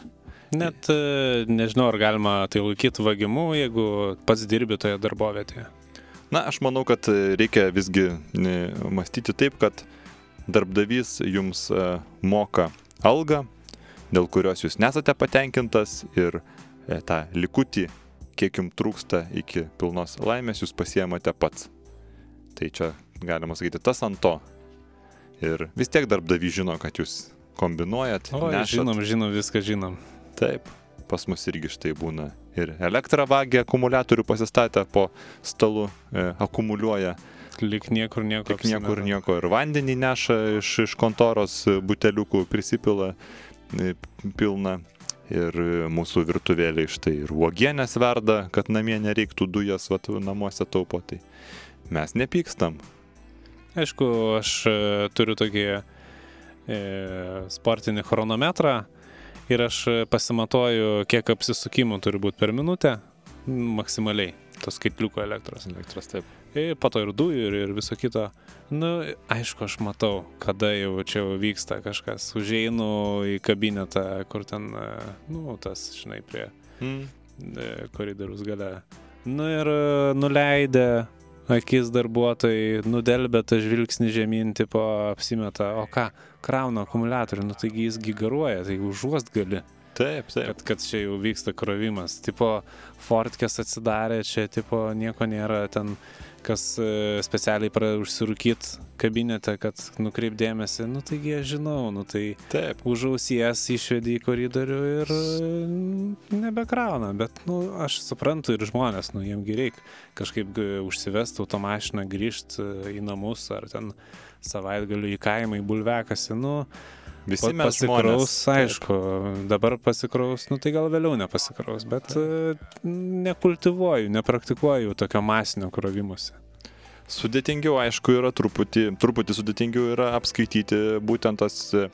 Net e, nežinau, ar galima tai laikyti vagimu, jeigu pats dirbi toje darbovietėje. Na, aš manau, kad reikia visgi mąstyti taip, kad darbdavys jums e, moka algą, dėl kurios jūs nesate patenkintas ir e, tą likutį, kiek jums trūksta iki pilnos laimės, jūs pasiemate pats. Tai čia galima sakyti tas ant to. Ir vis tiek darbdavys žino, kad jūs kombinuojat. O, nešat. žinom, žinom, viską žinom. Taip, pas mus irgi štai būna. Ir elektrą vagia akumuliatorių pasistatę po stalu, e, akumuliuoja. Lik niekur nieko. Tik niekur nieko. Ir vandenį neša iš, iš kontoros e, buteliukų, prisipila e, pilna. Ir e, mūsų virtuvėlė štai ir uogienės verda, kad namie nereiktų dujas, vat, namuose taupo. Tai mes nepykstam. Aišku, aš e, turiu tokį e, sportinį chronometrą ir aš e, pasimatuoju, kiek apsisukimų turi būti per minutę, maksimaliai, to skaitliuko elektros. Elektros taip. Ir po to ir dujų, ir, ir viso kito. Na, nu, aišku, aš matau, kada jau čia vyksta kažkas. Užeinu į kabinetą, kur ten, e, nu, tas, žinai, prie Mm. e, koridorius gale. Nu ir e, nuleidę akis darbuotojai, nudelbė tą žvilgsnį žemyn, tipo apsimeta, o ką, krauna akumuliatorių, nu taigi jis gigaruoja, tai užuost gali, Taip, taip. kad, kad čia jau vyksta krovimas. Tipo, Fortkės atsidarė, čia tipo nieko nėra, ten kas e, specialiai pradeda užsirūkyti kabinete, kad nukreipdėmėsi, nu taigi aš žinau, nu tai Taip. už ausies išvedė į koridorių ir e, nebekrauna, bet, nu, aš suprantu ir žmonės, nu, jiemgi reikia kažkaip g- užsivesti automašiną, grįžti į namus ar ten savaitgaliu į kaimą, į bulvekasi, nu, Visi mes pasikraus, žmonės. aišku, dabar pasikraus, nu tai gal vėliau nepasikraus, bet e, nekultivuoju, nepraktikuoju tokio masinio krovimuose. Sudėtingiau, aišku, yra truputį, truputį sudėtingiau yra apskaityti būtent tas e,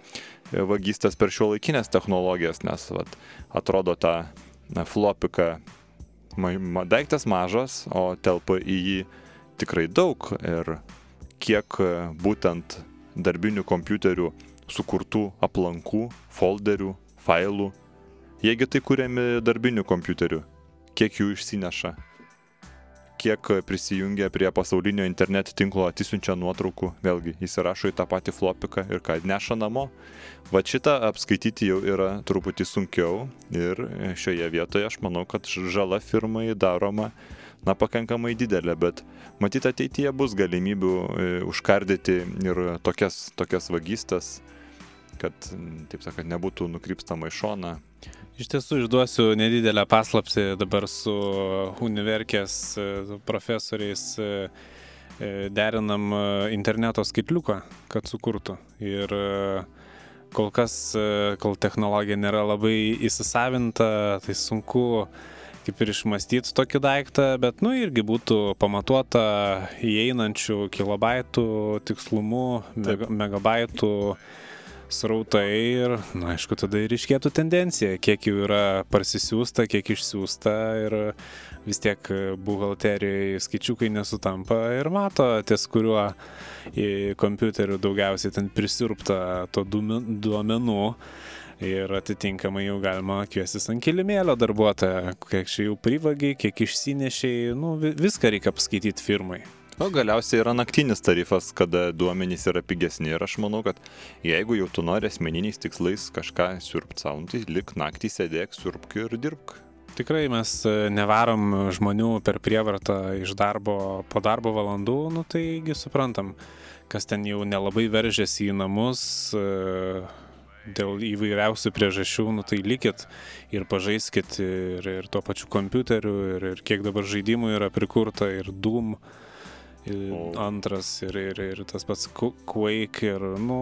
vagystės per šio laikinės technologijas, nes vat, atrodo ta ma, daiktas mažas, o telpa į jį tikrai daug ir kiek e, būtent darbinių kompiuterių sukurtų aplankų, folderių, failų, jiegi tai kuriami darbinių kompiuterių, kiek jų išsineša? Kiek prisijungia prie pasaulinio internet tinklo atsisiunčia nuotraukų, vėlgi įsirašo į tą patį flopiką ir ką neša namo. Va šitą apskaityti jau yra truputį sunkiau ir šioje vietoje aš manau, kad žala firmai daroma na, pakankamai didelė, bet matyt ateityje bus galimybių e, užkardyti ir tokias, tokias vagystas, kad, m, taip sakant, nebūtų nukrypstama į šoną. Iš tiesų išduosiu nedidelę paslapti dabar su Univerkės e, profesoriais e, e, derinam interneto skaitliuką, kad sukurtų. Ir kol kas, kol technologija nėra labai įsisavinta, tai sunku kaip ir išmastyti tokį daiktą, bet, nu, irgi būtų pamatuota įeinančių kilobaitų tikslumu, mega, megabaitų srautai ir, na, aišku, tada ir iškėtų tendencija, kiek jų yra parsisiųsta, kiek išsiųsta ir vis tiek buhalterijoje skaičiukai nesutampa ir mato, ties kuriuo į kompiuterių daugiausiai ten prisirpta to duomen- duomenų. Ir atitinkamai jau galima kviestis ant kilimėlio darbuotoją, kiek čia jau privagiai, kiek išsinešiai, nu, vi- viską reikia paskaityti firmai. O galiausiai yra naktinis tarifas, kada duomenys yra pigesni ir aš manau, kad jeigu jau tu nori asmeniniais tikslais kažką siurbt savo, nu tai lik naktį sėdėk, siurbk ir dirbk. Tikrai mes e, nevarom žmonių per prievartą iš darbo po darbo valandų, nu taigi suprantam, kas ten jau nelabai veržėsi į namus e, dėl įvairiausių priežasčių, nu tai likit ir pažaiskit ir, ir tuo pačiu kompiuteriu, ir, ir kiek dabar žaidimų yra prikurta, ir Doom, Ir. Antras ir, ir, ir tas pats Qu- Quake ir, nu,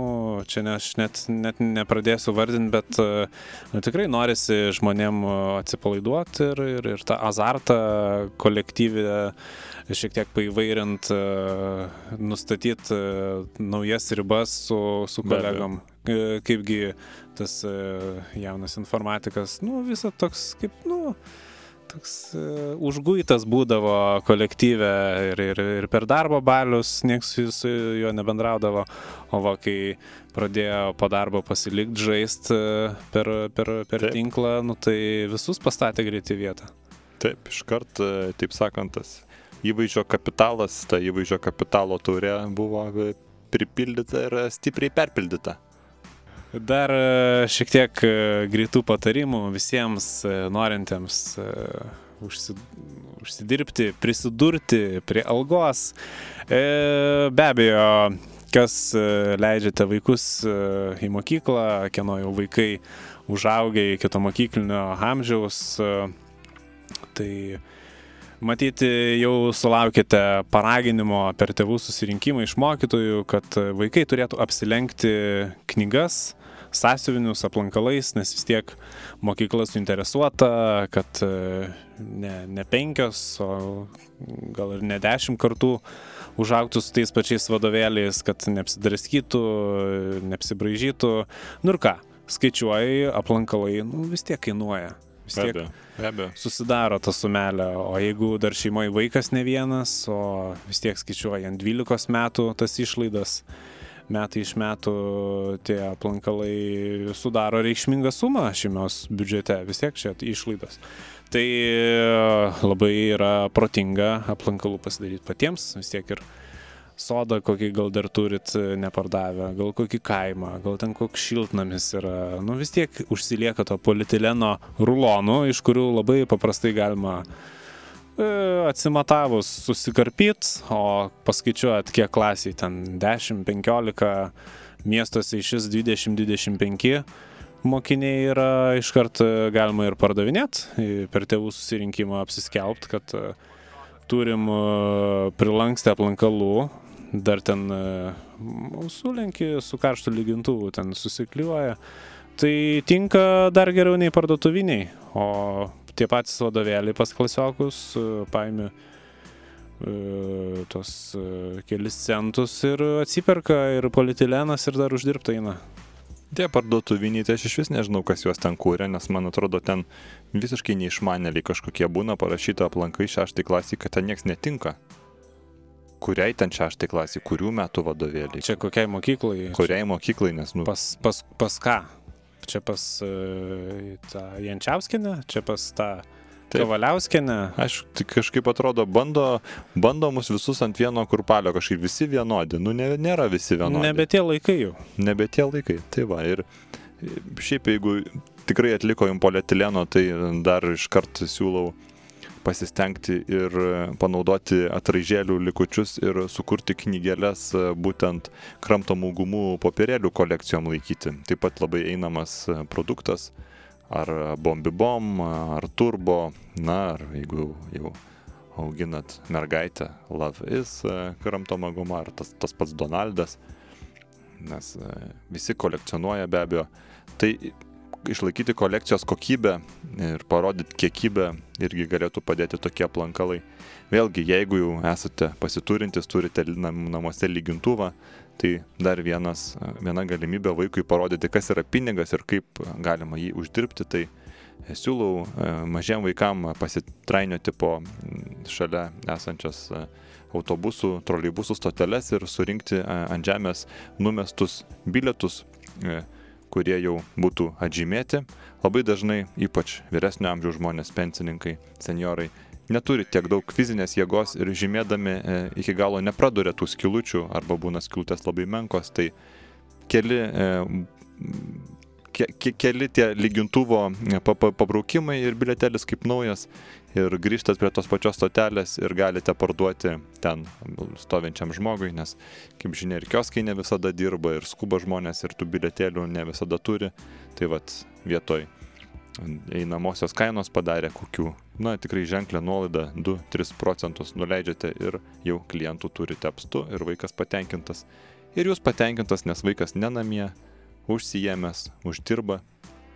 čia ne, aš net, net nepradėsiu vardinti, bet e, nu, tikrai norisi žmonėm e, atsipalaiduoti ir, ir, ir tą azartą kolektyvę šiek tiek paįvairint, e, nustatyti naujas ribas su, su kolegom. Kaipgi tas jaunas informatikas, nu, visą toks, kaip, nu, toks uh, užguitas būdavo kolektyve ir, ir, ir per darbo balius nieks su, juo nebendraudavo, o va, kai pradėjo po darbo pasilikti žaisti per, per, per Taip. tinklą, nu, tai visus pastatė greitai vietą. Taip, iškart, e, taip sakant, tas įvaizdžio kapitalas, ta įvaizdžio kapitalo taurė buvo e, pripildyta ir stipriai perpildyta. Dar e, šiek tiek e, greitų patarimų visiems e, norintiems užsi, užsidirbti, prisidurti prie algos. Be abejo, kas leidžiate vaikus į mokyklą, kieno jau vaikai užaugę iki to mokyklinio amžiaus, tai Matyti, jau sulaukite paraginimo per tėvų susirinkimą iš mokytojų, kad vaikai turėtų apsilenkti knygas, sąsiuvinius aplankalais, nes vis tiek mokykla suinteresuota, kad e, ne, ne penkios, o gal ir ne dešimt kartų užaugtų su tais pačiais vadovėliais, kad neapsidraskytų, neapsibraižytų. Nu ir ką, skaičiuoji, aplankalai, nu vis tiek kainuoja. Vis Be tiek abejo, be abejo. susidaro ta sumelė, o jeigu dar šeimoje vaikas ne vienas, o vis tiek skaičiuoja ant 12 metų tas išlaidas, metai iš metų tie aplankalai sudaro reikšmingą sumą šeimos biudžete, vis tiek čia išlaidos. Tai e, labai yra protinga aplankalų pasidaryti patiems, vis tiek ir sodą kokį gal dar turit e, nepardavę, gal kokį kaimą, gal ten koks šiltnamis yra. Nu vis tiek užsilieka to polietileno rulonų, iš kurių labai paprastai galima e, atsimatavus susikarpyt, o paskaičiuot, kiek klasiai ten 10, 15, miestuose iš vis 20, 25 mokiniai yra iškart e, galima ir pardavinėti, per tėvų susirinkimą apsiskelbt, kad e, turim e, prilankstę aplankalų, dar ten e, sulenki su karštu lygintuvu, ten susikliuoja. Tai tinka dar geriau nei parduotuviniai, o tie patys vadovėliai pas klasiokus e, paimi e, tos e, kelis centus ir atsiperka ir politilenas ir dar uždirbta eina. Tie parduotuviniai, tai aš iš vis nežinau, kas juos ten kūrė, nes man atrodo, ten visiškai neišmanėliai kažkokie būna parašyta aplankai šeštai klasiai, kad ten nieks netinka. Kuriai ten šeštai klasiai, kurių metų vadovėliai, Čia kokiai mokyklai? kuriai mokyklai, nes, nu, Pas, pas, pas ką? Čia pas uh, tą Jančiauskinę, čia pas tą. Kavaliauskinę. aš kažkaip atrodo, bando, bando mus visus ant vieno kurpalio, kažkaip visi vienodi, nu, ne, nėra visi vienodi. Nebe tie laikai jau. nebe tie laikai. Tai va, ir šiaip jeigu tikrai atliko jums polietileno, tai dar iškart siūlau pasistengti ir panaudoti atraižėlių likučius ir sukurti knygelės būtent kramtomų gumų popierėlių kolekcijom laikyti. Taip pat labai einamas produktas, ar bombibom, ar turbo, na, ar jeigu jau auginat mergaitę, Love is kramtoma guma, ar tas, tas pats Donaldas nes e, visi kolekcionuoja be abejo. Tai išlaikyti kolekcijos kokybę ir parodyti kiekybę irgi galėtų padėti tokie aplankalai. Vėlgi, jeigu jau esate pasiturintis, turite nam- namuose lygintuvą, tai dar vienas, viena galimybė vaikui parodyti, kas yra pinigas ir kaip galima jį uždirbti. Tai e, siūlau e, mažiem vaikam pasitrainioti po mm, šalia esančias e, autobusų, troleibusų stoteles ir surinkti ant žemės numestus bilietus, kurie jau būtų atžymėti. Labai dažnai, ypač vyresnio amžiaus žmonės, pensininkai, seniorai, neturi tiek daug fizinės jėgos ir žymėdami e, iki galo nepraduria tų skilučių arba būna skilutės labai menkos, tai keli, e, ke, ke, keli tie lygintuvo e, pa- pa- pabraukimai ir bilietelis kaip naujas ir grįžtat prie tos pačios stotelės ir galite parduoti ten stovinčiam žmogui, nes, kaip žinia, ir kioskai ne visada dirba, ir skuba žmonės, ir tų bilietėlių ne visada turi. Tai vad vietoj einamosios kainos padarė kokių na, tikrai ženklę nuolaidą 2-3 procentus nuleidžiate ir jau klientų turite apstu ir vaikas patenkintas. Ir jūs patenkintas, nes vaikas nenamie, užsijėmęs, uždirba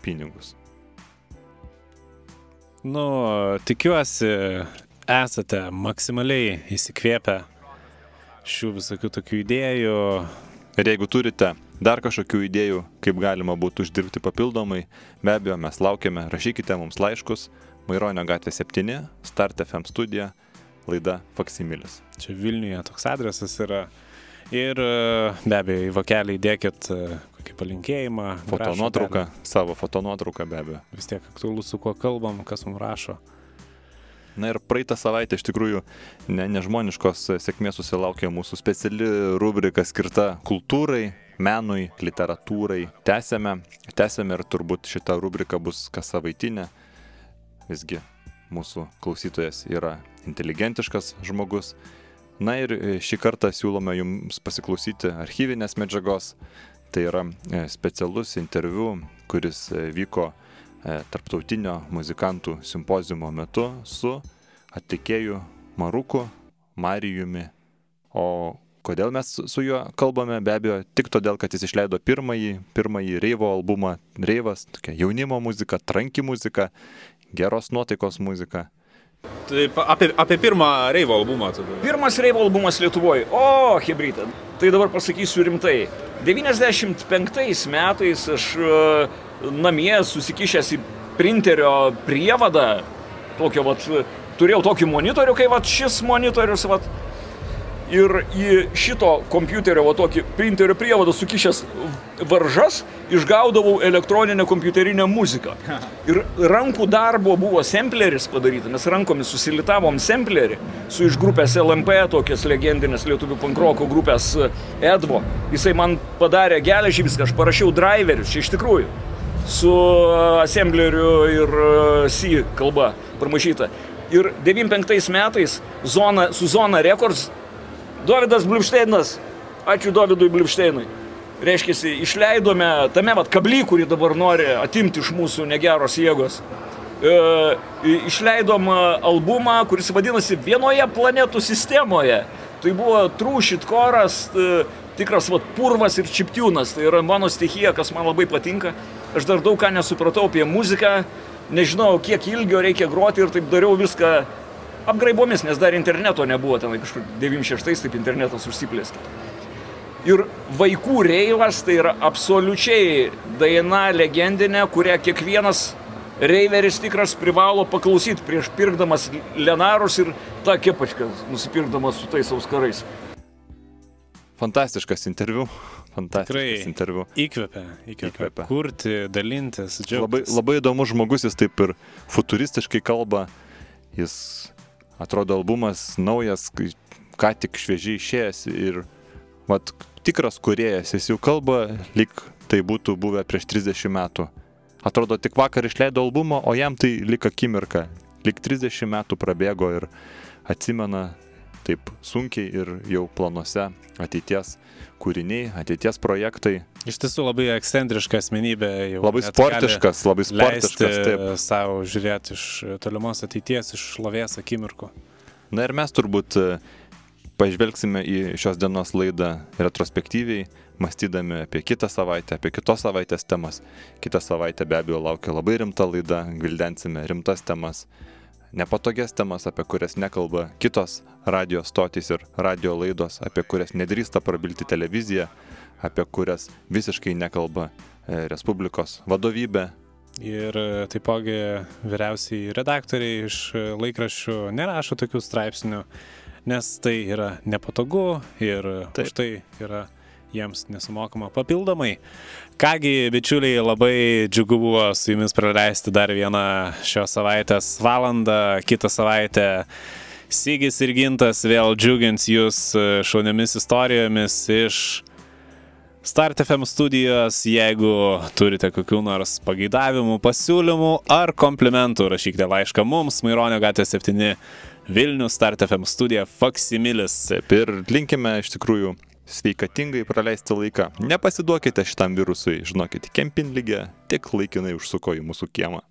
pinigus. Nu, tikiuosi, esate maksimaliai įsikvėpę šių visokių tokių idėjų. Ir jeigu turite dar kažkokių idėjų, kaip galima būtų uždirbti papildomai, be abejo, mes laukiame, rašykite mums laiškus. Maironio gatvė 7, Start FM studija, laida Faksimilis. Čia Vilniuje toks adresas yra. Ir e, be abejo, į vokelį įdėkit e, kokį palinkėjimą. Fotonuotrauką, savo fotonuotrauką be abejo. Vis tiek aktualu, su kuo kalbam, kas mums rašo. Na ir praeitą savaitę iš tikrųjų ne, nežmoniškos sėkmės susilaukė mūsų speciali rubrika skirta kultūrai, menui, literatūrai. Tęsėme, tęsėme ir turbūt šita rubrika bus kas savaitinė. Visgi mūsų klausytojas yra inteligentiškas žmogus. Na ir e, šį kartą siūlome jums pasiklausyti archyvinės medžiagos. Tai yra e, specialus interviu, kuris e, vyko tarptautinio muzikantų simpozijumo metu su atlikėju Maruku Marijumi. O kodėl mes su juo kalbame? Be abejo, tik todėl, kad jis išleido pirmąjį, pirmąjį Reivo albumą. Reivas, tokia jaunimo muzika, tranki muzika geros nuotaikos muzika. Tai apie, apie pirmą Reivo albumą tada. Pirmas Reivo albumas Lietuvoje. O, Hebrytė. Tai dabar pasakysiu rimtai. 95 metais aš namie susikišęs į printerio prievadą, tokio vat, turėjau tokį monitorių, kai vat šis monitorius, vat, ir į šito kompiuterio, va tokį printerio prievadą sukišęs varžas, išgaudavau elektroninę kompiuterinę muziką. Ir rankų darbo buvo sampleris padaryta, mes rankomis susilitavom samplerį su iš grupės LMP, tokias legendinės lietuvių pankroko grupės Edvo. Jisai man padarė geležį viską, aš parašiau driverius, čia iš tikrųjų, su assembleriu ir C kalba pramašyta. Ir 95 metais zona, su Zona Records Dovydas Bliušteinas, ačiū Dovydui Bliušteinui. Reiškia, išleidome tame vat kablį, kurį dabar nori atimti iš mūsų negeros jėgos. E, išleidom albumą, kuris vadinasi Vienoje planetų sistemoje. Tai buvo trūšit koras, e, tikras vat, purvas ir čiptiūnas. Tai yra mano stichija, kas man labai patinka. Aš dar daug ką nesupratau apie muziką, nežinau, kiek ilgio reikia groti ir taip dariau viską apgraibomis, nes dar interneto nebuvo, ten kažkur 96 taip internetas užsiplėskė. Ir vaikų reivas tai yra absoliučiai daina legendinė, kurią kiekvienas reiveris tikras privalo paklausyti prieš pirkdamas Lenarus ir tą kepačką nusipirkdamas su tais auskarais. Fantastiškas interviu. Fantastiškas Tikrai interviu. Įkvepia, įkvepia, įkvepia. Kurti, dalintis, džiaugtis. Labai, labai įdomus žmogus, jis taip ir futuristiškai kalba. Jis atrodo albumas naujas, ką tik šviežiai išėjęs ir vat, tikras kuriejas, jis jau kalba, lyg tai būtų buvę prieš 30 metų. Atrodo, tik vakar išleido albumą, o jam tai lik akimirka, lik 30 metų prabėgo ir atsimena taip sunkiai ir jau planuose ateities kūriniai, ateities projektai. Iš tiesų labai ekscentriška asmenybė. Labai sportiškas, labai sportiškas. Taip. Savo žiūrėti iš tolimos ateities, iš šlovės akimirkų. Na ir mes turbūt e, pažvelgsime į šios dienos laidą retrospektyviai, mąstydami apie kitą savaitę, apie kitos savaitės temas. Kitą savaitę be abejo laukia labai rimta laida, gvildensime rimtas temas nepatogias temas, apie kurias nekalba kitos radio stotys ir radio laidos, apie kurias nedrįsta prabilti televizija, apie kurias visiškai nekalba e, Respublikos vadovybė. Ir e, taipogi vyriausiai redaktoriai iš e, laikraščių nerašo tokių straipsnių, nes tai yra nepatogu ir Taip. už tai yra jiems nesumokama papildomai. Kągi, bičiuliai, labai džiugu buvo su jumis praleisti dar vieną šios savaitės valandą, kitą savaitę. Sygis ir Gintas vėl džiugins jūs šauniomis istorijomis iš Start FM studijos. Jeigu turite kokių nors pageidavimų, pasiūlymų ar komplimentų, rašykite laišką mums, Maironio gatvė 7 Vilnius, Start FM studija, Faksimilis. Taip ir linkime iš tikrųjų sveikatingai praleisti laiką. Nepasiduokite šitam virusui, žinokit, kempinligė tik laikinai užsuko į mūsų kiemą.